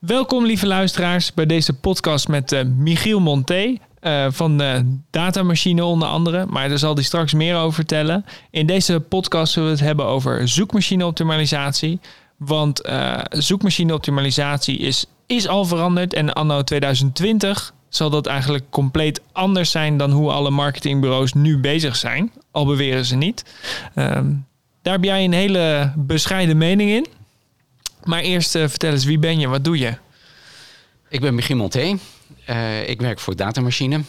Welkom lieve luisteraars bij deze podcast met uh, Michiel Monté uh, van de Datamachine onder andere. Maar daar zal hij straks meer over vertellen. In deze podcast zullen we het hebben over zoekmachine-optimalisatie. Want zoekmachine-optimalisatie is, is al veranderd en anno 2020 zal dat eigenlijk compleet anders zijn dan hoe alle marketingbureaus nu bezig zijn. Al beweren ze niet. Ehm, daar heb jij een hele bescheiden mening in. Maar eerst uh, vertel eens, wie ben je? Wat doe je? Ik ben Michiel Monté. Uh, ik werk voor Datamachine.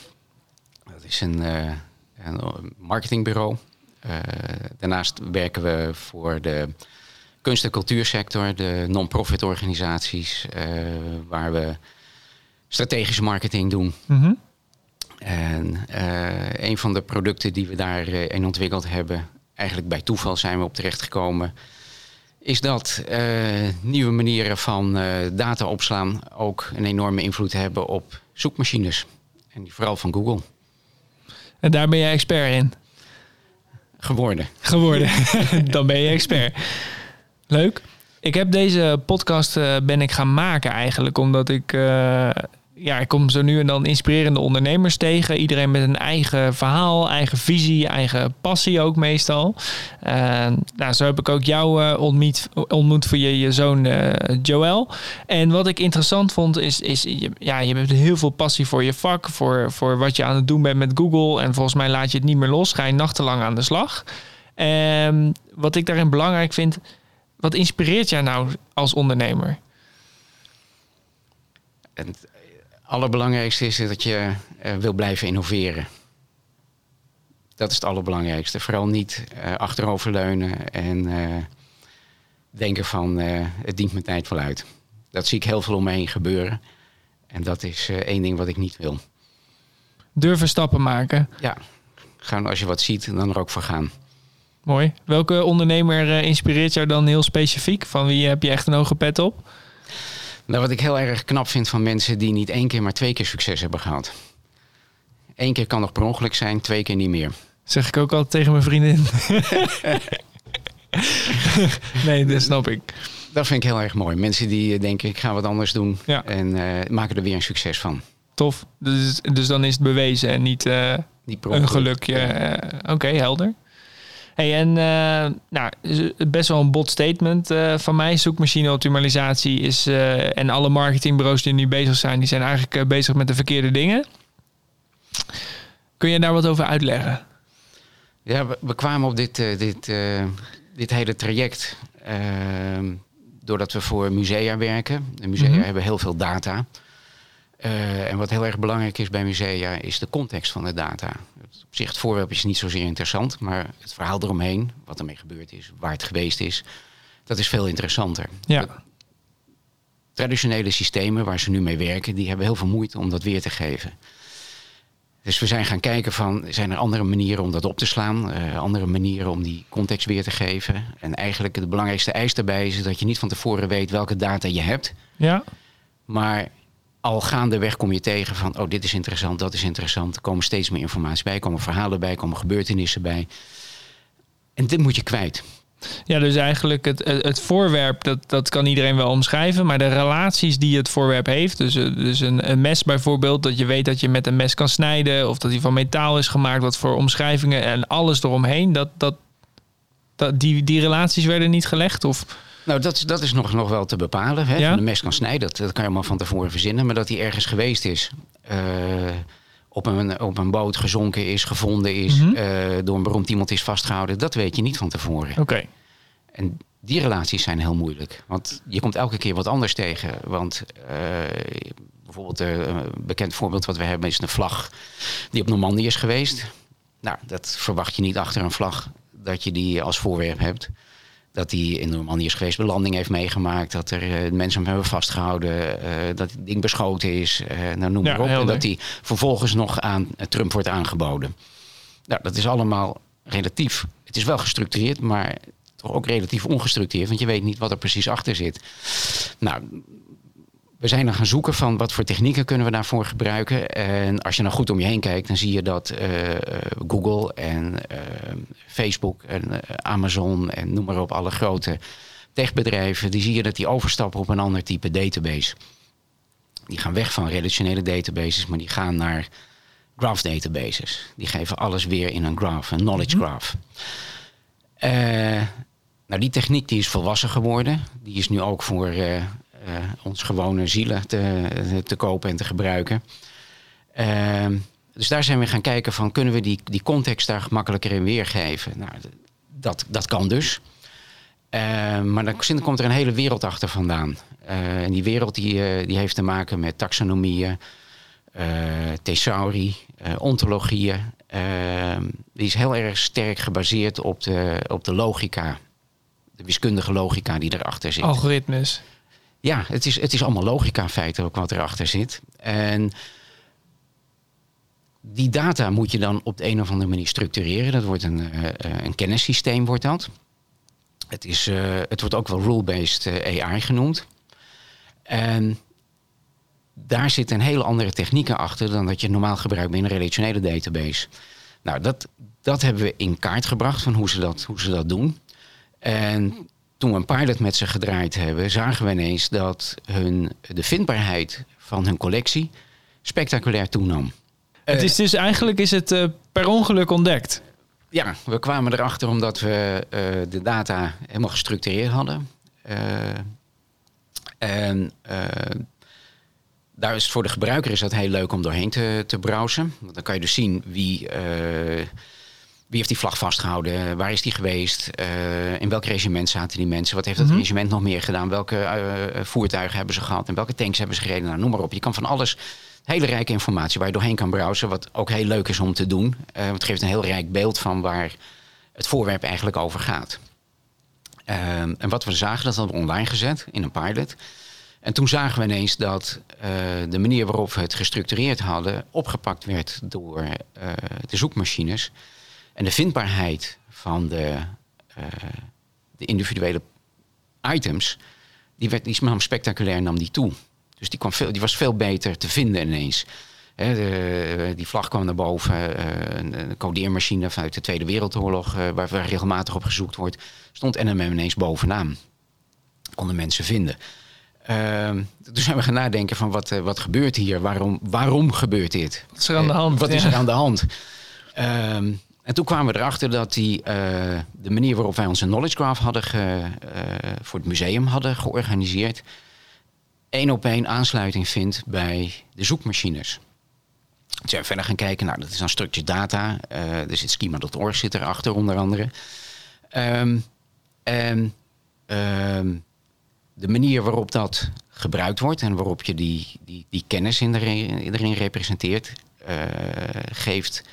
Dat is een, uh, een marketingbureau. daarnaast werken we voor de kunst- en cultuursector, de non-profit organisaties, waar we strategische marketing doen. Mm -hmm. En een van de producten die we daarin ontwikkeld hebben, eigenlijk bij toeval zijn we op terecht gekomen is dat uh, nieuwe manieren van uh, data opslaan ook een enorme invloed hebben op zoekmachines. En die vooral van Google. En daar ben jij expert in? Geworden. Geworden. Dan ben je expert. Leuk. Ik heb deze podcast uh, ben ik gaan maken eigenlijk omdat ik ja, ik kom zo nu en dan inspirerende ondernemers tegen. Iedereen met een eigen verhaal, eigen visie, eigen passie ook meestal. Nou, zo heb ik ook jou uh, ontmoet, ontmoet voor je, je zoon uh, Joël. En wat ik interessant vond is, is ja, je hebt heel veel passie voor je vak, voor, voor wat je aan het doen bent met Google. En volgens mij laat je het niet meer los, ga je nachtenlang aan de slag. Wat ik daarin belangrijk vind, wat inspireert jij nou als ondernemer? En allerbelangrijkste is dat je uh, wil blijven innoveren. Dat is het allerbelangrijkste. Vooral niet uh, achteroverleunen en uh, denken van het dient mijn tijd wel uit. Dat zie ik heel veel om me heen gebeuren. En dat is één ding wat ik niet wil. Durven stappen maken. Ja, gaan als je wat ziet, dan er ook voor gaan. Mooi. Welke ondernemer inspireert jou dan heel specifiek? Van wie heb je echt een hoge pet op? Nou, wat ik heel erg knap vind van mensen die niet één keer, maar twee keer succes hebben gehad. Eén keer kan nog per ongeluk zijn, twee keer niet meer. Zeg ik ook altijd tegen mijn vriendin. nee, dat snap ik. Dat vind ik heel erg mooi. Mensen die denken, ik ga wat anders doen ja. en uh, maken er weer een succes van. Tof. Dus, dus dan is het bewezen en niet, uh, niet een gelukje. Uh, Oké, okay, helder. Hey, en uh, nou, best wel een bot statement uh, van mij. Zoekmachine optimalisatie is uh, en alle marketingbureaus die nu bezig zijn, die zijn eigenlijk bezig met de verkeerde dingen. Kun je daar wat over uitleggen? Ja, we, we kwamen op dit, dit, dit hele traject doordat we voor musea werken. De musea mm -hmm. hebben heel veel data. En wat heel erg belangrijk is bij musea is de context van de data op zich het voorwerp is niet zozeer interessant, maar het verhaal eromheen, wat ermee gebeurd is, waar het geweest is, dat is veel interessanter. Ja. De traditionele systemen waar ze nu mee werken, die hebben heel veel moeite om dat weer te geven. Dus we zijn gaan kijken van, zijn er andere manieren om dat op te slaan? Uh, andere manieren om die context weer te geven? En eigenlijk de belangrijkste eis daarbij is dat je niet van tevoren weet welke data je hebt. Ja. Maar al gaandeweg kom je tegen van, oh, dit is interessant, dat is interessant. Er komen steeds meer informatie bij, komen verhalen bij, komen gebeurtenissen bij. En dit moet je kwijt. Ja, dus eigenlijk het, het voorwerp, dat, dat kan iedereen wel omschrijven. Maar de relaties die het voorwerp heeft. Dus, dus een, een mes bijvoorbeeld, dat je weet dat je met een mes kan snijden. Of dat die van metaal is gemaakt, wat voor omschrijvingen en alles eromheen. Dat, dat, dat, die, die relaties werden niet gelegd? Of... Nou, dat, dat is nog, nog wel te bepalen. Hè? Ja? De mes kan snijden, dat, dat kan je allemaal van tevoren verzinnen. Maar dat hij ergens geweest is, uh, op, een, op een boot gezonken is, gevonden is, mm -hmm. uh, door een beroemd iemand is vastgehouden, dat weet je niet van tevoren. Oké. Okay. En die relaties zijn heel moeilijk. Want je komt elke keer wat anders tegen. Want uh, bijvoorbeeld een bekend voorbeeld wat we hebben is een vlag die op Normandië is geweest. Nou, dat verwacht je niet achter een vlag dat je die als voorwerp hebt dat hij in Normandië is geweest, belanding heeft meegemaakt, dat er uh, mensen hem hebben vastgehouden, uh, dat het ding beschoten is, uh, nou noem maar ja, op. En dat hij vervolgens nog aan Trump wordt aangeboden. Nou, dat is allemaal relatief. Het is wel gestructureerd, maar toch ook relatief ongestructureerd, want je weet niet wat er precies achter zit. Nou, we zijn dan gaan zoeken van wat voor technieken kunnen we daarvoor gebruiken. En als je nou goed om je heen kijkt, dan zie je dat uh, Google en uh, Facebook en Amazon en noem maar op, alle grote techbedrijven, die zie je dat die overstappen op een ander type database. Die gaan weg van relationele databases, maar die gaan naar graph databases. Die geven alles weer in een graph, een knowledge Mhm. graph. Eh, nou, die techniek die is volwassen geworden. Die is nu ook voor eh, eh, ons gewone zielen te, te kopen en te gebruiken. Ehm, dus daar zijn we gaan kijken van kunnen we die, die context daar gemakkelijker in weergeven. Nou, dat, dat kan dus. Ehm, maar dan komt er een hele wereld achter vandaan. Eh, en die wereld die, eh, die heeft te maken met taxonomieën, eh thesauri, eh, ontologieën. Ehm, die is heel erg sterk gebaseerd op de, op de logica. De wiskundige logica die erachter zit. Algoritmes. Ja, het is, het is allemaal logica in feite ook wat erachter zit. En die data moet je dan op de een of andere manier structureren. Dat wordt een, eh, eh, een kennissysteem, wordt dat. Het, is, eh, het wordt ook wel rule-based AI genoemd. En daar zitten een hele andere technieken achter dan dat je normaal gebruikt bij een relationele database. Nou, dat, dat hebben we in kaart gebracht van hoe ze dat, hoe ze dat doen. En toen we een pilot met ze gedraaid hebben, zagen we ineens dat hun, de vindbaarheid van hun collectie spectaculair toenam. het is dus eigenlijk is het eh, per ongeluk ontdekt. Ja, we kwamen erachter omdat we eh, de data helemaal gestructureerd hadden. Eh, en daar is voor de gebruiker is dat heel leuk om doorheen te, te browsen. Want dan kan je dus zien wie, wie heeft die vlag vastgehouden, waar is die geweest, eh, in welk regiment zaten die mensen, wat heeft dat Mhm. regiment nog meer gedaan, welke eh, voertuigen hebben ze gehad en welke tanks hebben ze gereden, nou, noem maar op. Je kan van alles hele rijke informatie waar je doorheen kan browsen. Wat ook heel leuk is om te doen. Want het geeft een heel rijk beeld van waar het voorwerp eigenlijk over gaat. En wat we zagen, dat hadden we online gezet in een pilot. En toen zagen we ineens dat de manier waarop we het gestructureerd hadden... opgepakt werd door de zoekmachines. En de vindbaarheid van de, eh, de individuele items... die, werd, die nam spectaculair nam die toe. Dus die, kwam veel, die was veel beter te vinden ineens. De, die vlag kwam naar boven. eh, een, een codeermachine vanuit de Tweede Wereldoorlog, eh, waar, waar regelmatig op gezocht wordt, stond NMM ineens bovenaan. Konden mensen vinden. Ehm, toen zijn we gaan nadenken van wat, wat gebeurt hier? Waarom, waarom gebeurt dit? Wat is er aan de hand? Wat is er aan de hand? En toen kwamen we erachter dat die, eh, de manier waarop wij onze knowledge graph hadden eh, voor het museum hadden georganiseerd, één op één aansluiting vindt bij de zoekmachines. Toen zijn we verder gaan kijken, nou dat is dan structured data, eh er zit schema.org zit erachter onder andere. Ehm, en ehm, de manier waarop dat gebruikt wordt en waarop je die, die, die kennis in erin, erin representeert, geeft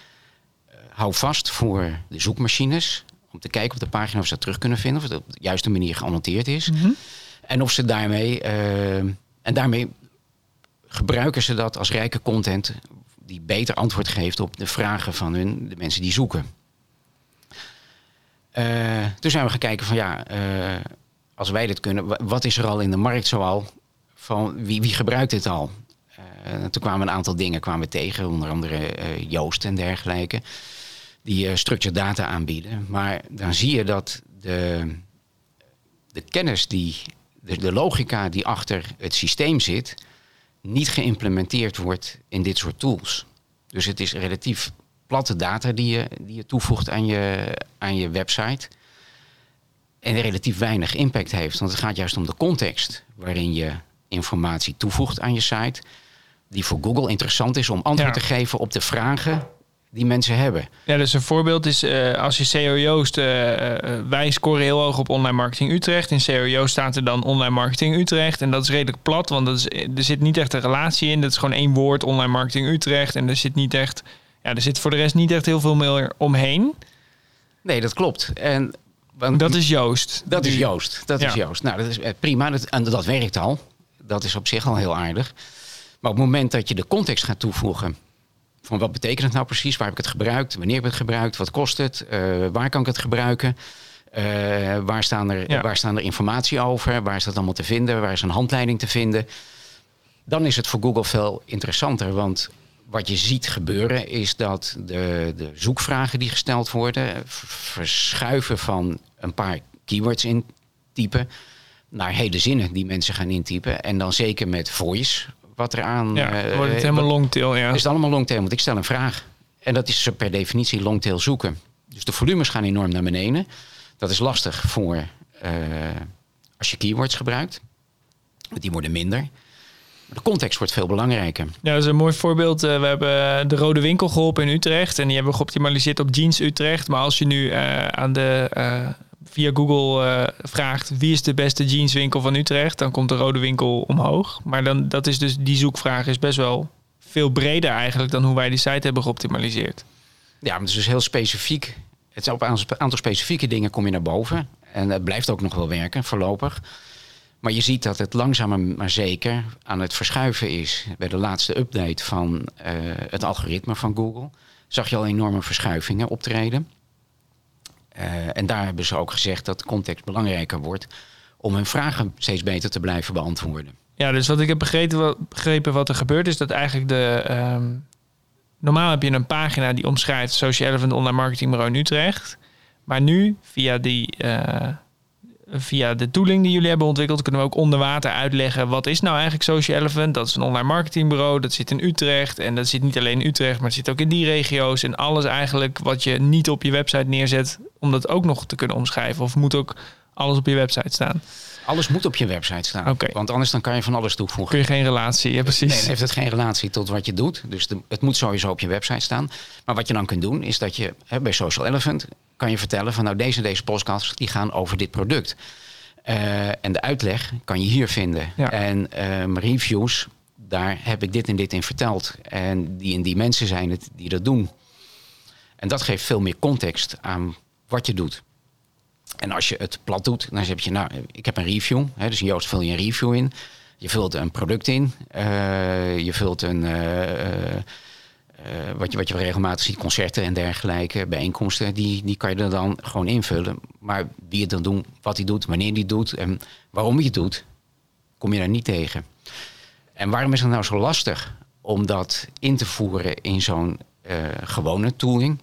hou vast voor de zoekmachines. Om te kijken op de pagina of ze dat terug kunnen vinden, of het op de juiste manier geannoteerd is. Mhm. En of ze daarmee, eh, en daarmee gebruiken ze dat als rijke content die beter antwoord geeft op de vragen van hun, de mensen die zoeken. Eh, toen zijn we gaan kijken van ja, eh, als wij dit kunnen, wa- wat is er al in de markt zoal? Van wie, wie gebruikt dit al? En toen kwamen een aantal dingen kwamen we tegen, onder andere Joost en dergelijke, die eh structured data aanbieden. Maar dan zie je dat de, de kennis die, de, de logica die achter het systeem zit, niet geïmplementeerd wordt in dit soort tools. Dus het is relatief platte data die je, die je toevoegt aan je, aan je website. En relatief weinig impact heeft. Want het gaat juist om de context waarin je informatie toevoegt aan je site. Die voor Google interessant is om antwoord Ja. te geven op de vragen die mensen hebben. Ja, dus een voorbeeld is eh, als je CEO Joost... eh, eh, wij scoren heel hoog op online marketing Utrecht. In CEO Joost staat er dan online marketing Utrecht. En dat is redelijk plat, want dat is, er zit niet echt een relatie in. Dat is gewoon één woord, online marketing Utrecht. En er zit niet echt... Ja, er zit voor de rest niet echt heel veel meer omheen. Nee, dat klopt. En, want- Dat is Joost. Dat is Joost. Dat is. Joost. Nou, dat is prima. Dat, en dat werkt al. Dat is op zich al heel aardig. Maar op het moment dat je de context gaat toevoegen. Van wat betekent het nou precies? Waar heb ik het gebruikt? Wanneer heb ik het gebruikt? Wat kost het? Eh, waar kan ik het gebruiken? Eh, waar, staan er, Ja. waar staan er informatie over? Waar is dat allemaal te vinden? Waar is een handleiding te vinden? Dan is het voor Google veel interessanter. Want wat je ziet gebeuren is dat de, de zoekvragen die gesteld worden... verschuiven van een paar keywords intypen... naar hele zinnen die mensen gaan intypen. En dan zeker met voice wat er aan... Ja, eh, wordt het helemaal wat- longtail, ja. is het allemaal longtail, want ik stel een vraag. En dat is per definitie longtail zoeken. Dus de volumes gaan enorm naar beneden. Dat is lastig voor eh, als je keywords gebruikt. Want die worden minder. Maar de context wordt veel belangrijker. Ja, dat is een mooi voorbeeld. Eh, we hebben de Rode Winkel geholpen in Utrecht. En die hebben we geoptimaliseerd op Jeans Utrecht. Maar als je nu eh, aan de, eh, via Google eh, vraagt... wie is de beste jeanswinkel van Utrecht... dan komt de Rode Winkel omhoog. Maar dan, dat is dus, die zoekvraag is best wel veel breder eigenlijk... dan hoe wij die site hebben geoptimaliseerd. Ja, maar het is dus heel specifiek. Het is op een aantal specifieke dingen kom je naar boven. En het blijft ook nog wel werken, voorlopig. Maar je ziet dat het langzaam maar zeker aan het verschuiven is. Bij de laatste update van eh, het algoritme van Google zag je al enorme verschuivingen optreden. Eh, en daar hebben ze ook gezegd dat context belangrijker wordt om hun vragen steeds beter te blijven beantwoorden. Ja, dus wat ik heb begrepen wat, begrepen wat er gebeurt... is dat eigenlijk de... ehm, normaal heb je een pagina die omschrijft... Social Elephant Online Marketing Bureau in Utrecht. Maar nu, via die... eh, via de tooling die jullie hebben ontwikkeld, kunnen we ook onder water uitleggen wat is nou eigenlijk Social Elephant. Dat is een online marketingbureau, dat zit in Utrecht en dat zit niet alleen in Utrecht, maar het zit ook in die regio's en alles eigenlijk wat je niet op je website neerzet, om dat ook nog te kunnen omschrijven. Of moet ook alles op je website staan? Alles moet op je website staan, want anders dan kan je van alles toevoegen. Kun je geen relatie? Ja, precies. Nee, dan heeft het geen relatie tot wat je doet. Dus de- het moet sowieso op je website staan. Maar wat je dan kunt doen, is dat je hè, bij Social Elephant kan je vertellen van nou deze en deze podcasts die gaan over dit product. Eh, en de uitleg kan je hier vinden. Ja. En ehm, reviews, daar heb ik dit en dit in verteld. En die en die mensen zijn het die dat doen. En dat geeft veel meer context aan wat je doet. En als je het plat doet, dan heb je, nou, ik heb een review. Hè, dus in Joost vul je een review in. Je vult een product in. eh, je vult een, eh, eh, wat, je, wat je regelmatig ziet, concerten en dergelijke, bijeenkomsten. Die, die kan je er dan gewoon invullen. Maar wie het dan doet, wat hij doet, wanneer hij doet en waarom hij het doet, kom je daar niet tegen. En waarom is het nou zo lastig om dat in te voeren in zo'n gewone tooling?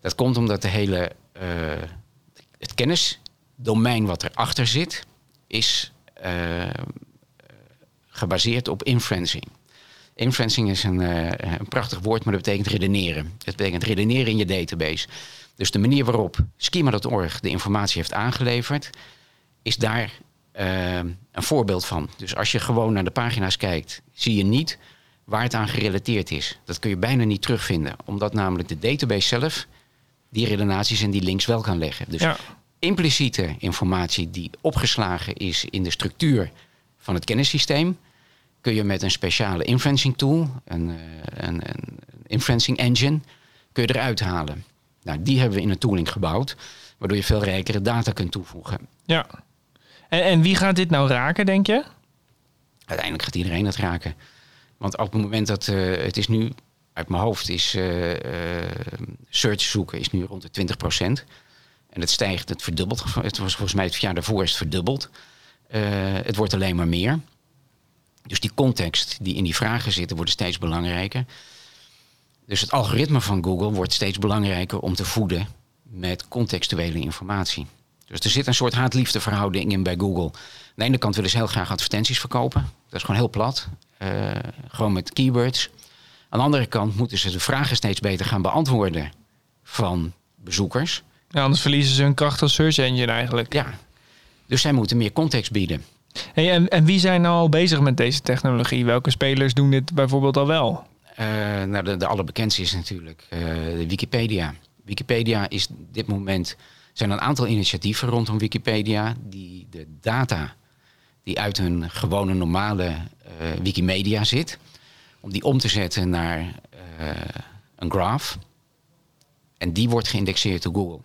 Dat komt omdat de hele, het kennisdomein wat erachter zit, is eh, gebaseerd op inferencing. Inferencing is een, eh, een prachtig woord, maar dat betekent redeneren. Het betekent redeneren in je database. Dus de manier waarop schema.org de informatie heeft aangeleverd, is daar eh, een voorbeeld van. Dus als je gewoon naar de pagina's kijkt, zie je niet waar het aan gerelateerd is. Dat kun je bijna niet terugvinden, omdat namelijk de database zelf die redenaties en die links wel kan leggen. Dus Ja. impliciete informatie die opgeslagen is in de structuur van het kennissysteem, kun je met een speciale inferencing tool, een, eh, een, een inferencing engine, kun je eruit halen. Nou, die hebben we in een tooling gebouwd, waardoor je veel rijkere data kunt toevoegen. ja. En, en wie gaat dit nou raken, denk je? Uiteindelijk gaat iedereen het raken. Want op het moment dat eh, het is nu, uit mijn hoofd, is eh, eh, search zoeken is nu rond de 20%. En het stijgt, het verdubbelt. Het was volgens mij het jaar daarvoor is het verdubbeld. Eh, het wordt alleen maar meer. Dus die context die in die vragen zitten, wordt steeds belangrijker. Dus het algoritme van Google wordt steeds belangrijker om te voeden met contextuele informatie. Dus er zit een soort haat-liefde in bij Google. Aan de ene kant willen ze heel graag advertenties verkopen. Dat is gewoon heel plat. Gewoon met keywords. Aan de andere kant moeten ze de vragen steeds beter gaan beantwoorden van bezoekers. Ja, anders verliezen ze hun kracht als search engine eigenlijk. Ja. Dus zij moeten meer context bieden. Hey, en, en wie zijn nou al bezig met deze technologie? Welke spelers doen dit bijvoorbeeld al wel? Eh, nou, de, de allerbekendste is natuurlijk eh, Wikipedia. Wikipedia is dit moment zijn een aantal initiatieven rondom Wikipedia die de data die uit hun gewone normale eh, Wikimedia zit, om die om te zetten naar eh, een graph. En die wordt geïndexeerd door Google.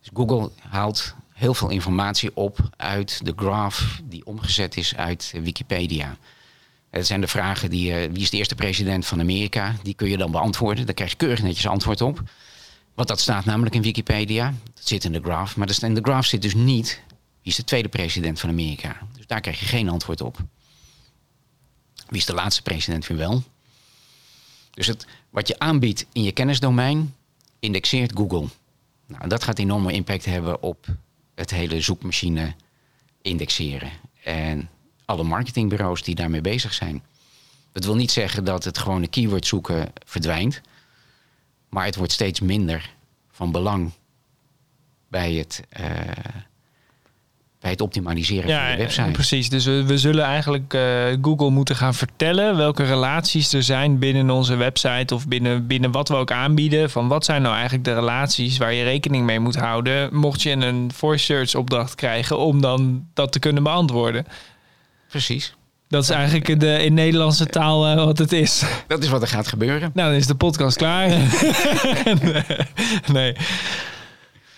Dus Google haalt heel veel informatie op uit de graph die omgezet is uit Wikipedia. Het zijn de vragen die, eh, wie is de eerste president van Amerika? Die kun je dan beantwoorden. Daar krijg je keurig netjes antwoord op. Want dat staat namelijk in Wikipedia. Dat zit in de graph. Maar dat- in de graph zit dus niet wie is de tweede president van Amerika. Dus daar krijg je geen antwoord op. Wie is de laatste president weer wel? Dus het, wat je aanbiedt in je kennisdomein, indexeert Google. Nou, dat gaat enorme impact hebben op het hele zoekmachine indexeren. En alle marketingbureaus die daarmee bezig zijn. Dat wil niet zeggen dat het gewone keyword zoeken verdwijnt. Maar het wordt steeds minder van belang bij het, eh, bij het optimaliseren van de website. precies. Dus we, we zullen eigenlijk eh, Google moeten gaan vertellen welke relaties er zijn binnen onze website of binnen, binnen wat we ook aanbieden. Van wat zijn nou eigenlijk de relaties waar je rekening mee moet houden, mocht je een voice search opdracht krijgen om dan dat te kunnen beantwoorden. Precies. Dat is eigenlijk de, in Nederlandse taal uh, wat het is. Dat is wat er gaat gebeuren. Nou, dan is de podcast klaar. nee.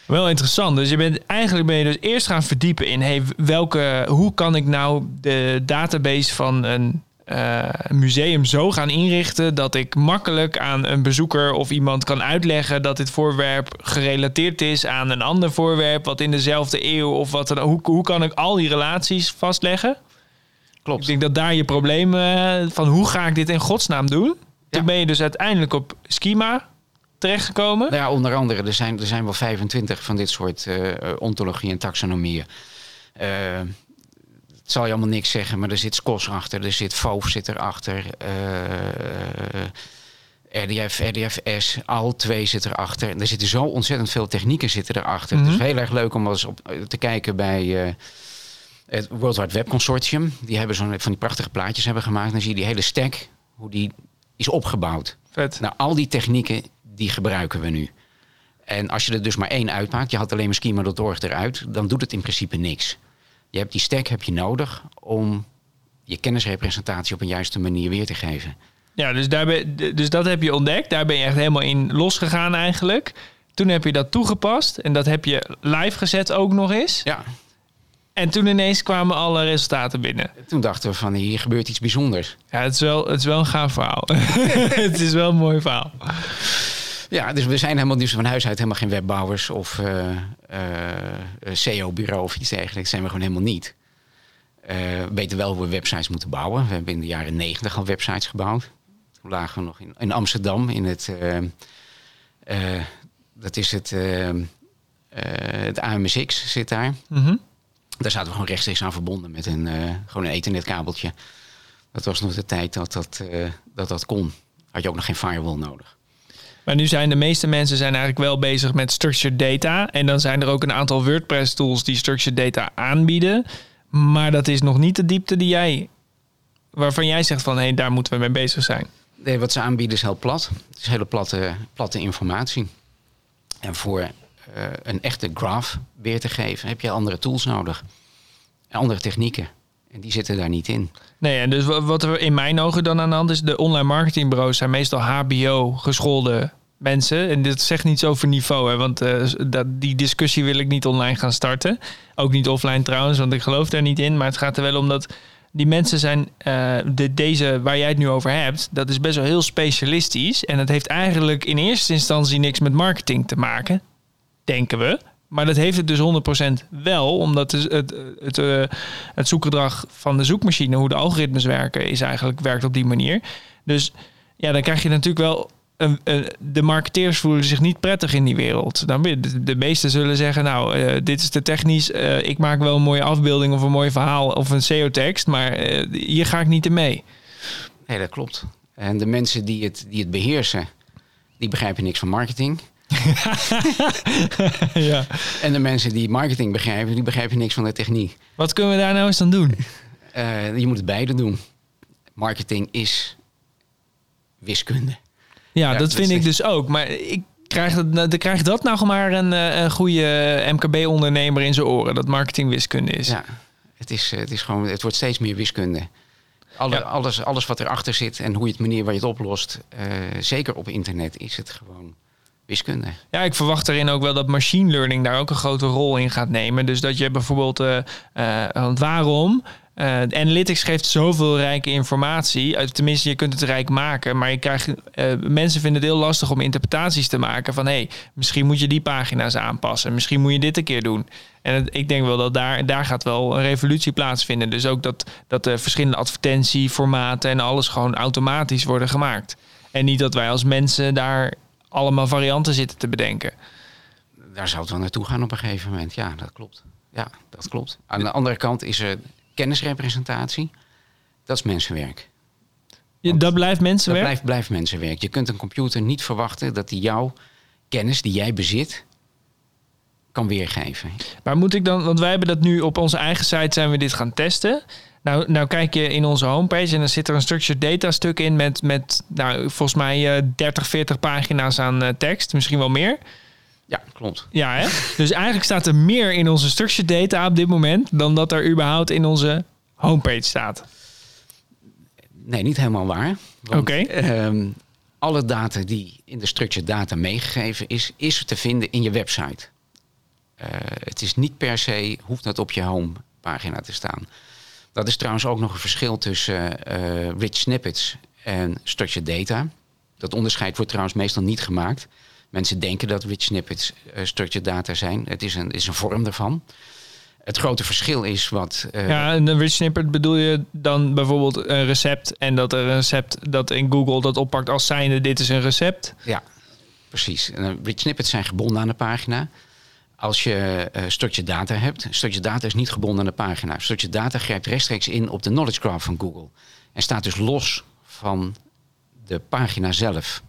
Wel interessant. Dus je bent eigenlijk ben je dus eerst gaan verdiepen in hey, welke, hoe kan ik nou de database van een uh, museum zo gaan inrichten dat ik makkelijk aan een bezoeker of iemand kan uitleggen dat dit voorwerp gerelateerd is aan een ander voorwerp wat in dezelfde eeuw of wat dan hoe, hoe kan ik al die relaties vastleggen? Klopt. Ik denk dat daar je probleem uh, van hoe ga ik dit in godsnaam doen? Ja. Toen ben je dus uiteindelijk op schema terechtgekomen? Nou ja, onder andere, er zijn, er zijn wel 25 van dit soort uh, ontologie en taxonomieën. Uh, het zal je allemaal niks zeggen, maar er zit SCOS achter, er zit FOF zit erachter. RDF, RDFS, al twee zit erachter. En er zitten zo ontzettend veel technieken zitten erachter. Mm -hmm. Het is heel erg leuk om eens op te kijken bij het World Wide Web Consortium. Die hebben zo'n van die prachtige plaatjes hebben gemaakt. Dan zie je die hele stack, hoe die is opgebouwd. Vet. Nou, al die technieken die gebruiken we nu. En als je er dus maar één uitmaakt, je had alleen maar schema.org eruit, dan doet het in principe niks. Je hebt die stack heb je nodig om je kennisrepresentatie op een juiste manier weer te geven. Ja, dus, daar ben, dus dat heb je ontdekt. Daar ben je echt helemaal in losgegaan eigenlijk. Toen heb je dat toegepast en dat heb je live gezet ook nog eens. Ja. En toen ineens kwamen alle resultaten binnen. Toen dachten we van hier gebeurt iets bijzonders. Ja, het is wel, het is wel een gaaf verhaal. het is wel een mooi verhaal. Ja, dus we zijn helemaal dus van huis uit helemaal geen webbouwers of uh, uh, SEO-bureau of iets dergelijks. Dat zijn we gewoon helemaal niet. Uh, we weten wel hoe we websites moeten bouwen. We hebben in de jaren negentig al websites gebouwd. Toen lagen we nog in, in Amsterdam in het... dat is het, het AMSX zit daar. Mm -hmm. Daar zaten we gewoon rechtstreeks aan verbonden met een, gewoon een ethernetkabeltje. Dat was nog de tijd dat dat, dat, dat kon. Had je ook nog geen firewall nodig. Maar nu zijn de meeste mensen zijn eigenlijk wel bezig met structured data. En dan zijn er ook een aantal WordPress tools die structured data aanbieden. Maar dat is nog niet de diepte die jij, waarvan jij zegt van hé, hey, daar moeten we mee bezig zijn. Nee, wat ze aanbieden is heel plat. Het is hele platte, platte informatie. En voor uh, een echte graph weer te geven heb je andere tools nodig. Andere technieken. En die zitten daar niet in. Nee, en dus wat er in mijn ogen dan aan de hand is, de online marketingbureaus zijn meestal HBO geschoolde mensen. En dit zegt niets over niveau, hè, want uh, dat, die discussie wil ik niet online gaan starten. Ook niet offline trouwens, want ik geloof daar niet in. Maar het gaat er wel om dat die mensen zijn, uh, de, deze waar jij het nu over hebt, dat is best wel heel specialistisch. En het heeft eigenlijk in eerste instantie niks met marketing te maken, denken we. Maar dat heeft het dus 100% wel, omdat het, het, het, uh, het, zoekgedrag van de zoekmachine, hoe de algoritmes werken, is eigenlijk werkt op die manier. Dus ja, dan krijg je natuurlijk wel. De marketeers voelen zich niet prettig in die wereld. Dan, de, meesten zullen zeggen: Nou, uh, dit is te technisch. Uh, ik maak wel een mooie afbeelding of een mooi verhaal of een SEO-tekst, maar hier ga ik niet in mee. Nee, dat klopt. En de mensen die het, die het beheersen, die begrijpen niks van marketing. ja. En de mensen die marketing begrijpen, die begrijpen niks van de techniek. Wat kunnen we daar nou eens aan doen? Uh, je moet het beide doen. Marketing is wiskunde. Ja, dat, dat vind ik dus ook. Maar ik krijg dat, dan krijgt dat nou maar een, een goede MKB-ondernemer in zijn oren. Dat marketing wiskunde is. Ja, het, is, het, is gewoon, het wordt steeds meer wiskunde. Alle, ja. alles, alles wat erachter zit en hoe je het manier waar je het oplost, uh, zeker op internet, is het gewoon wiskunde. Ja, ik verwacht erin ook wel dat machine learning daar ook een grote rol in gaat nemen. Dus dat je bijvoorbeeld, uh, uh, want waarom? Uh, analytics geeft zoveel rijke informatie. Tenminste, je kunt het rijk maken. Maar je krijgt, mensen vinden het heel lastig om interpretaties te maken. Van hé, hey, misschien moet je die pagina's aanpassen. Misschien moet je dit een keer doen. En ik denk wel dat daar, daar gaat wel een revolutie plaatsvinden. Dus ook dat, dat de verschillende advertentieformaten en alles gewoon automatisch worden gemaakt. En niet dat wij als mensen daar allemaal varianten zitten te bedenken. Daar zou het wel naartoe gaan op een gegeven moment. Ja, dat klopt. Ja, dat klopt. Aan de andere kant is er kennisrepresentatie. Dat is mensenwerk. Dat blijft dat mensenwerk? blijft, blijft mensenwerk. Je kunt een computer niet verwachten dat die jouw kennis die jij bezit kan weergeven. Maar moet ik dan, want wij hebben dat nu op onze eigen site zijn we dit gaan testen. Nou, nou kijk je in onze homepage en dan zit er een structured data stuk in met, met nou, volgens mij eh 30, 40 pagina's aan eh, tekst, misschien wel meer. Ja, klopt. Ja, hè? dus eigenlijk staat er meer in onze structured data op dit moment dan dat er überhaupt in onze homepage staat. Nee, niet helemaal waar. Oké. ehm, alle data die in de structured data meegegeven is, is te vinden in je website. Eh, het is niet per se, hoeft het op je homepagina te staan. Dat is trouwens ook nog een verschil tussen eh, rich snippets en structured data. Dat onderscheid wordt trouwens meestal niet gemaakt. Mensen denken dat rich snippets eh, structured data zijn. Het is een, is een vorm daarvan. Het grote verschil is wat. eh, Ja, en een rich snippet bedoel je dan bijvoorbeeld een recept en dat een recept dat in Google dat oppakt als zijnde dit is een recept. Ja, precies. En, rich snippets zijn gebonden aan de pagina. Als je eh structured data hebt, structured data is niet gebonden aan de pagina. Structured data grijpt rechtstreeks in op de knowledge graph van Google. En staat dus los van de pagina zelf.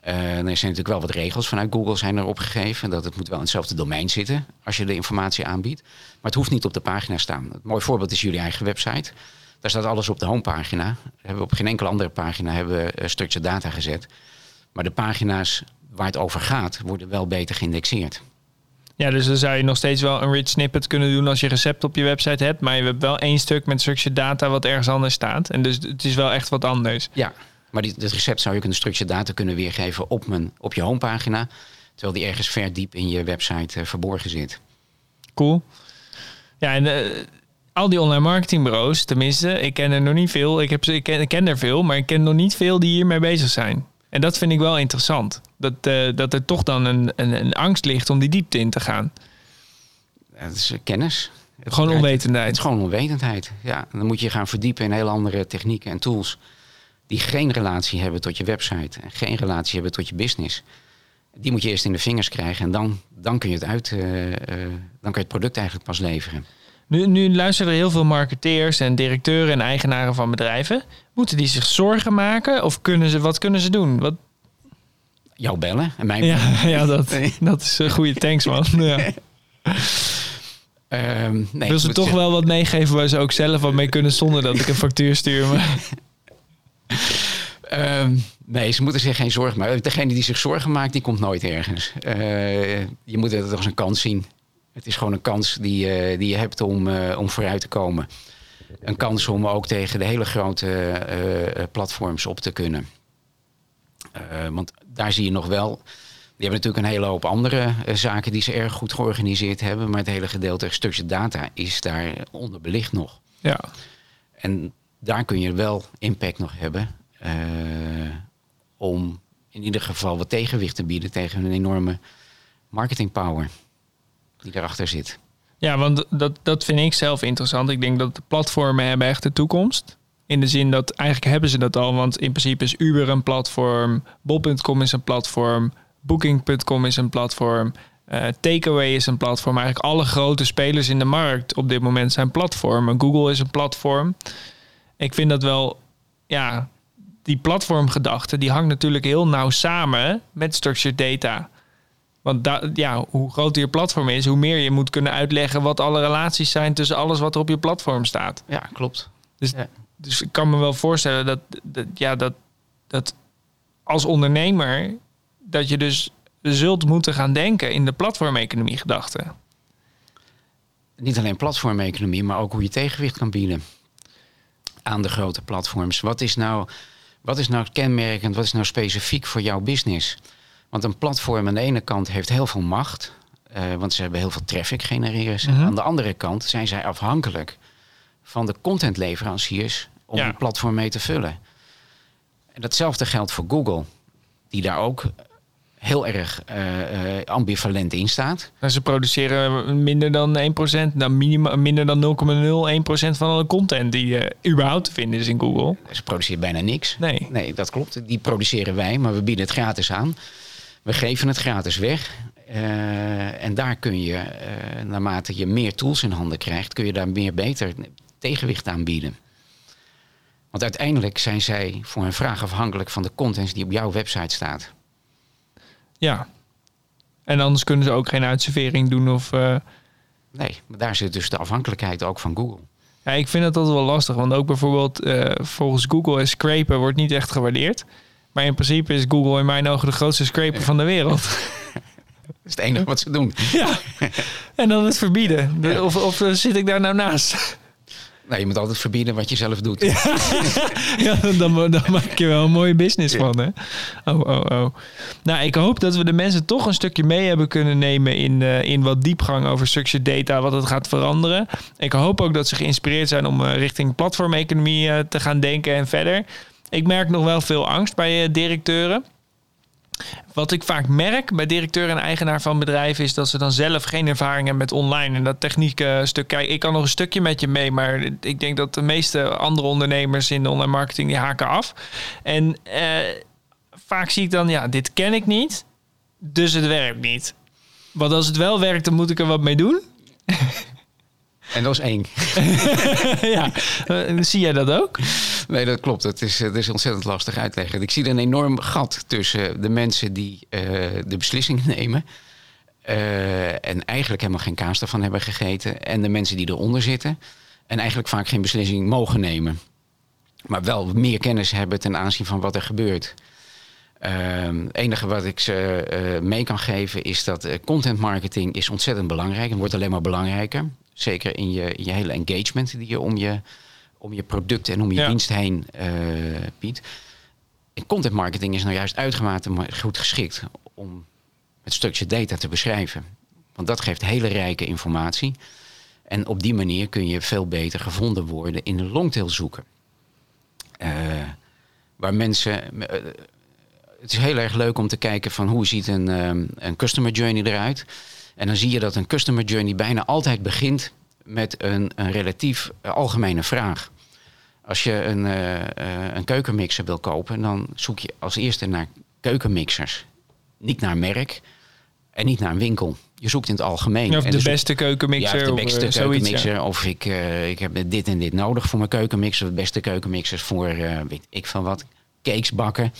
Eh, er zijn natuurlijk wel wat regels vanuit Google zijn er opgegeven. Dat het moet wel in hetzelfde domein zitten als je de informatie aanbiedt. Maar het hoeft niet op de pagina te staan. Een mooi voorbeeld is jullie eigen website. Daar staat alles op de homepagina. Hebben we op geen enkele andere pagina hebben we eh, structured data gezet. Maar de pagina's waar het over gaat, worden wel beter geïndexeerd. Ja, dus dan zou je nog steeds wel een rich snippet kunnen doen als je recept op je website hebt. Maar je hebt wel één stuk met structured data wat ergens anders staat. En dus het is wel echt wat anders. Ja, maar dit, dit recept zou je kunnen structured data kunnen weergeven op, mijn, op je homepagina. Terwijl die ergens ver diep in je website eh, verborgen zit. Cool. Ja, en eh, al die online marketingbureaus, tenminste, ik ken er nog niet veel. Ik, heb, ik, ken, ik ken er veel, maar ik ken nog niet veel die hiermee bezig zijn. En dat vind ik wel interessant. Dat, eh, dat er toch dan een, een, een angst ligt om die diepte in te gaan. Het is eh, kennis. Het Gewoon Het onwetendheid. is gewoon onwetendheid. Ja, dan moet je gaan verdiepen in heel andere technieken en tools. Die geen relatie hebben tot je website. En geen relatie hebben tot je business. Die moet je eerst in de vingers krijgen. En dan, dan kun je het uit. eh, dan kun je het product eigenlijk pas leveren. Nu, nu luisteren er heel veel marketeers en directeuren en eigenaren van bedrijven. Moeten die zich zorgen maken of kunnen ze, wat kunnen ze doen? Wat, Jou bellen en mij ja, ja dat, dat is een goede thanks, man. Ja. Ehm, nee, Wil ze toch wel wat meegeven waar ze ook zelf wat mee kunnen zonder dat ik een factuur stuur? Maar, Ehm, nee, ze moeten zich geen zorgen maken. Degene die zich zorgen maakt, die komt nooit ergens. Eh, je moet het als een kans zien. Het is gewoon een kans die, die je hebt om, eh, om vooruit te komen. Een kans om ook tegen de hele grote eh, eh, platforms op te kunnen. Eh, want daar zie je nog wel. Die hebben natuurlijk een hele hoop andere zaken die ze erg goed georganiseerd hebben. Maar het hele gedeelte stukje data is daar onderbelicht nog. ja. En daar kun je wel impact nog hebben. om in ieder geval wat tegenwicht te bieden tegen een enorme marketing power die erachter zit. Ja, want dat, dat vind ik zelf interessant. Ik denk dat de platformen hebben echt de toekomst. In de zin dat eigenlijk hebben ze dat al. Want in principe is Uber een platform. Bol.com is een platform. Booking.com is een platform. eh Takeaway is een platform. Eigenlijk alle grote spelers in de markt op dit moment zijn platformen. Google is een platform. Ik vind dat wel... Ja, die platformgedachte... die hangt natuurlijk heel nauw samen met structured data. Want da- ja, hoe groter je platform is, hoe meer je moet kunnen uitleggen wat alle relaties zijn tussen alles wat er op je platform staat. Ja, klopt. Dus ik kan me wel voorstellen dat, dat, ja, dat, dat als ondernemer, dat je dus zult moeten gaan denken in de platformeconomie gedachte. Niet alleen platformeconomie, maar ook hoe je tegenwicht kan bieden aan de grote platforms. Wat is nou, wat is nou kenmerkend, wat is nou specifiek voor jouw business? Want een platform aan de ene kant heeft heel veel macht, eh, want ze hebben heel veel traffic genereren. ze. Mhm. Aan de andere kant zijn zij afhankelijk van de contentleveranciers om Ja. die platform mee te vullen. En datzelfde geldt voor Google, die daar ook heel erg eh, eh, ambivalent in staat. Nou, ze produceren minder dan 1%, nou minima, minder dan 0,01% van alle content die überhaupt te vinden is in Google. Ze produceren bijna niks. Nee. Nee, dat klopt. Die produceren wij, maar we bieden het gratis aan. We geven het gratis weg. Eh, en daar kun je, eh, naarmate je meer tools in handen krijgt, kun je daar meer beter tegenwicht aan bieden. Want uiteindelijk zijn zij voor een vraag afhankelijk van de content die op jouw website staat. Ja. En anders kunnen ze ook geen uitservering doen of... Uh... Nee, maar daar zit dus de afhankelijkheid ook van Google. Ja, ik vind het altijd wel lastig. Want ook bijvoorbeeld volgens Google is scrapen wordt niet echt gewaardeerd. Maar in principe is Google in mijn ogen de grootste scraper van de wereld. Dat is het enige wat ze doen. Ja, en dan het verbieden. Of, of zit ik daar nou naast? Nee, je moet altijd verbieden wat je zelf doet. Ja, dan, dan, maak je wel een mooie business van, hè? Oh, oh, oh. Nou, ik hoop dat we de mensen toch een stukje mee hebben kunnen nemen in, uh, in wat diepgang over structured data, wat het gaat veranderen. Ik hoop ook dat ze geïnspireerd zijn om uh, richting platformeconomie uh, te gaan denken en verder. Ik merk nog wel veel angst bij directeuren. Wat ik vaak merk bij directeur en eigenaar van bedrijven is dat ze dan zelf geen ervaring hebben met online en dat technieke stuk. Kijk, ik kan nog een stukje met je mee, maar ik denk dat de meeste andere ondernemers in de online marketing die haken af. En eh, vaak zie ik dan, ja, dit ken ik niet, dus het werkt niet. Want als het wel werkt, dan moet ik er wat mee doen. En dat is eng. ja, eh, zie jij dat ook? Nee, dat klopt. Het is, het is ontzettend lastig uitleggen. Ik zie er een enorm gat tussen de mensen die uh, de beslissingen nemen. Uh, en eigenlijk helemaal geen kaas ervan hebben gegeten. En de mensen die eronder zitten. En eigenlijk vaak geen beslissing mogen nemen. Maar wel meer kennis hebben ten aanzien van wat er gebeurt. Het enige wat ik ze uh, mee kan geven is dat content marketing is ontzettend belangrijk en wordt alleen maar belangrijker. Zeker in je, in je hele engagement die je om je, om je product en om je dienst heen uh, biedt. En content marketing is nou juist uitermate goed geschikt om het stukje data te beschrijven. Want dat geeft hele rijke informatie. En op die manier kun je veel beter gevonden worden in de longtail zoeken. Waar mensen. Het is heel erg leuk om te kijken van hoe ziet een, um, een customer journey eruit. En dan zie je dat een customer journey bijna altijd begint met een, een relatief uh, algemene vraag. Als je een, uh, uh, een keukenmixer wil kopen, dan zoek je als eerste naar keukenmixers. Niet naar merk en niet naar een winkel. Je zoekt in het algemeen. Of de zoek... beste keukenmixer. Ja, de beste of, keukenmixer. Zoiets, ja. Of ik, ik heb dit en dit nodig voor mijn keukenmixer. De beste keukenmixers voor, weet ik van wat, cakes bakken.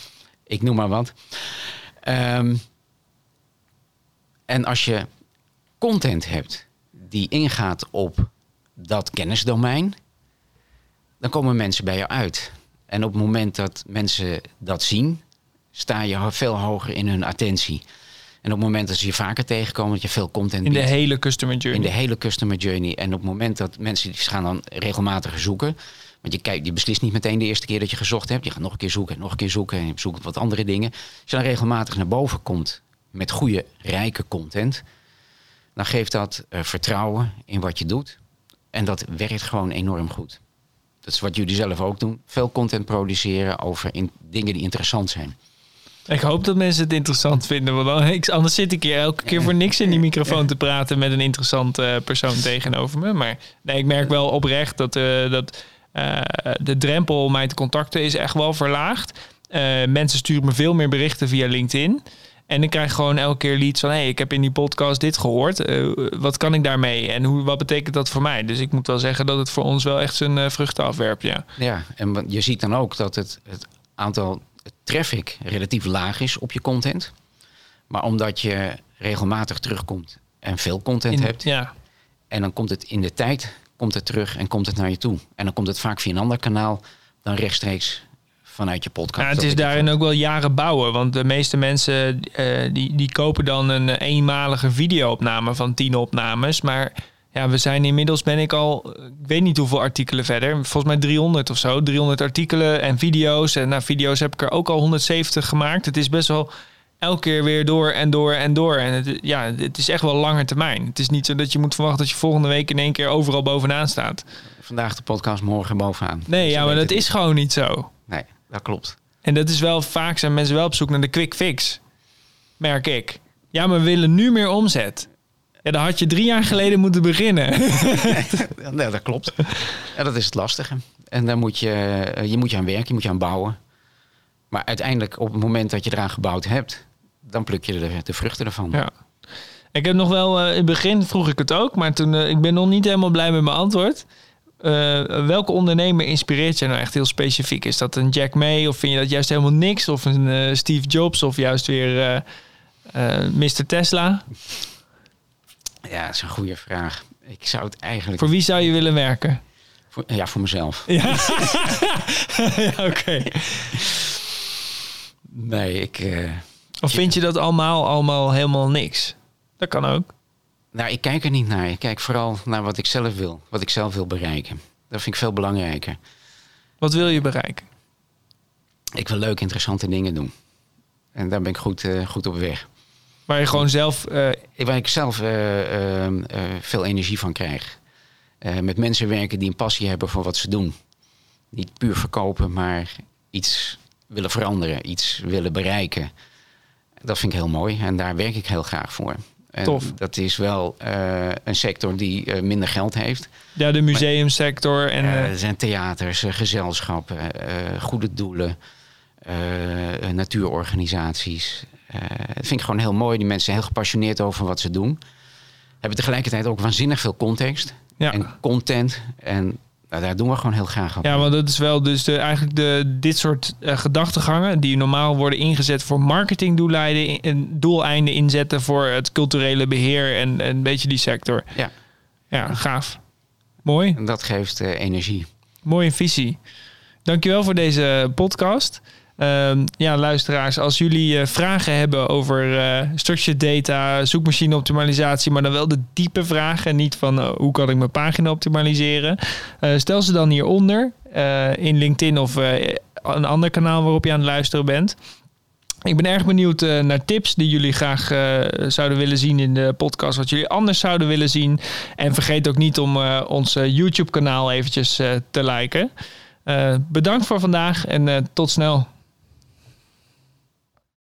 Ik noem maar wat. Um, en als je content hebt die ingaat op dat kennisdomein, dan komen mensen bij jou uit. En op het moment dat mensen dat zien, sta je veel hoger in hun attentie. En op het moment dat ze je vaker tegenkomen, dat je veel content In de biedt, hele customer journey. in de hele customer journey. En op het moment dat mensen die gaan dan regelmatig zoeken. Want je, kijkt, je beslist niet meteen de eerste keer dat je gezocht hebt. Je gaat nog een keer zoeken, nog een keer zoeken. En je zoekt wat andere dingen. Als je dan regelmatig naar boven komt met goede, rijke content, dan geeft dat uh, vertrouwen in wat je doet. En dat werkt gewoon enorm goed. Dat is wat jullie zelf ook doen. Veel content produceren over in, dingen die interessant zijn. Ik hoop dat mensen het interessant vinden. Want anders zit ik hier elke keer voor niks in die microfoon te praten met een interessante uh, persoon tegenover me. Maar nee, ik merk wel oprecht dat, uh, dat de drempel om mij te contacten is echt wel verlaagd. mensen sturen me veel meer berichten via LinkedIn. En ik krijg gewoon elke keer leads van... hey, ik heb in die podcast dit gehoord. Uh, wat kan ik daarmee? En hoe, wat betekent dat voor mij? Dus ik moet wel zeggen dat het voor ons wel echt zijn uh, vruchten afwerpt, ja. Ja, en je ziet dan ook dat het, het aantal traffic relatief laag is op je content. Maar omdat je regelmatig terugkomt en veel content In, hebt... Ja. en dan komt het in de tijd komt het terug en komt het naar je toe. En dan komt het vaak via een ander kanaal dan rechtstreeks vanuit je podcast. Ja, het is daarin ook wel jaren bouwen. Want de meeste mensen uh, die, die kopen dan een eenmalige videoopname van tien opnames. Maar ja, we zijn inmiddels ben ik al, ik weet niet hoeveel artikelen verder. Volgens mij 300 of zo. 300 artikelen en video's. En na video's heb ik er ook al 170 gemaakt. Het is best wel elke keer weer door en door en door. En het, ja, het is echt wel lange termijn. Het is niet zo dat je moet verwachten dat je volgende week in één keer overal bovenaan staat. Vandaag de podcast, morgen bovenaan. Nee, dus ja, maar dat is gewoon niet zo. Nee, dat klopt. En dat is wel vaak zijn mensen wel op zoek naar de quick fix. Merk ik. Ja, maar we willen nu meer omzet. Ja, dan had je drie jaar geleden moeten beginnen. nee, dat klopt. Ja, dat is het lastige. En daar moet je, je moet je aan werken, je moet je aan bouwen. Maar uiteindelijk, op het moment dat je eraan gebouwd hebt, dan pluk je de, de vruchten ervan. Ja. Ik heb nog wel, uh, in het begin vroeg ik het ook, maar toen, uh, ik ben nog niet helemaal blij met mijn antwoord. eh, welke ondernemer inspireert je nou echt heel specifiek? Is dat een Jack May of vind je dat juist helemaal niks? Of een eh, Steve Jobs of juist weer Mr. Tesla? Ja, dat is een goede vraag. Ik zou het eigenlijk... Voor wie zou je willen werken? Voor, ja, voor mezelf. Ja, ja oké. Nee, ik... of vind je dat allemaal, allemaal helemaal niks? Dat kan ook. Nou, ik kijk er niet naar. Ik kijk vooral naar wat ik zelf wil. Wat ik zelf wil bereiken. Dat vind ik veel belangrijker. Wat wil je bereiken? Ik wil leuke, interessante dingen doen. En daar ben ik goed, uh, goed op weg. Waar je gewoon zelf... Uh... Waar ik zelf uh, veel energie van krijg. met mensen werken die een passie hebben voor wat ze doen. Niet puur verkopen, maar iets willen veranderen. Iets willen bereiken. Dat vind ik heel mooi. En daar werk ik heel graag voor. En Tof. Dat is wel uh, een sector die uh, minder geld heeft. Ja, de museumsector. En, uh, er zijn theaters, gezelschappen, goede doelen, natuurorganisaties. dat vind ik gewoon heel mooi. Die mensen zijn heel gepassioneerd over wat ze doen. Hebben tegelijkertijd ook waanzinnig veel context ja. en content. En nou, daar doen we gewoon heel graag op. Ja, want dat is wel dus de, eigenlijk de, dit soort uh, gedachtegangen die normaal worden ingezet voor marketingdoeleinden en doeleinden inzetten voor het culturele beheer en, en een beetje die sector. Ja. Ja, gaaf. Mooi. En dat geeft uh, energie. Mooie visie. Dankjewel voor deze podcast. Uh, ja, luisteraars, als jullie uh, vragen hebben over uh, structured data, zoekmachine optimalisatie, maar dan wel de diepe vragen, niet van uh, hoe kan ik mijn pagina optimaliseren, stel ze dan hieronder in LinkedIn of een ander kanaal waarop je aan het luisteren bent. Ik ben erg benieuwd naar tips die jullie graag zouden willen zien in de podcast, wat jullie anders zouden willen zien. En vergeet ook niet om ons YouTube-kanaal eventjes te liken. bedankt voor vandaag en tot snel.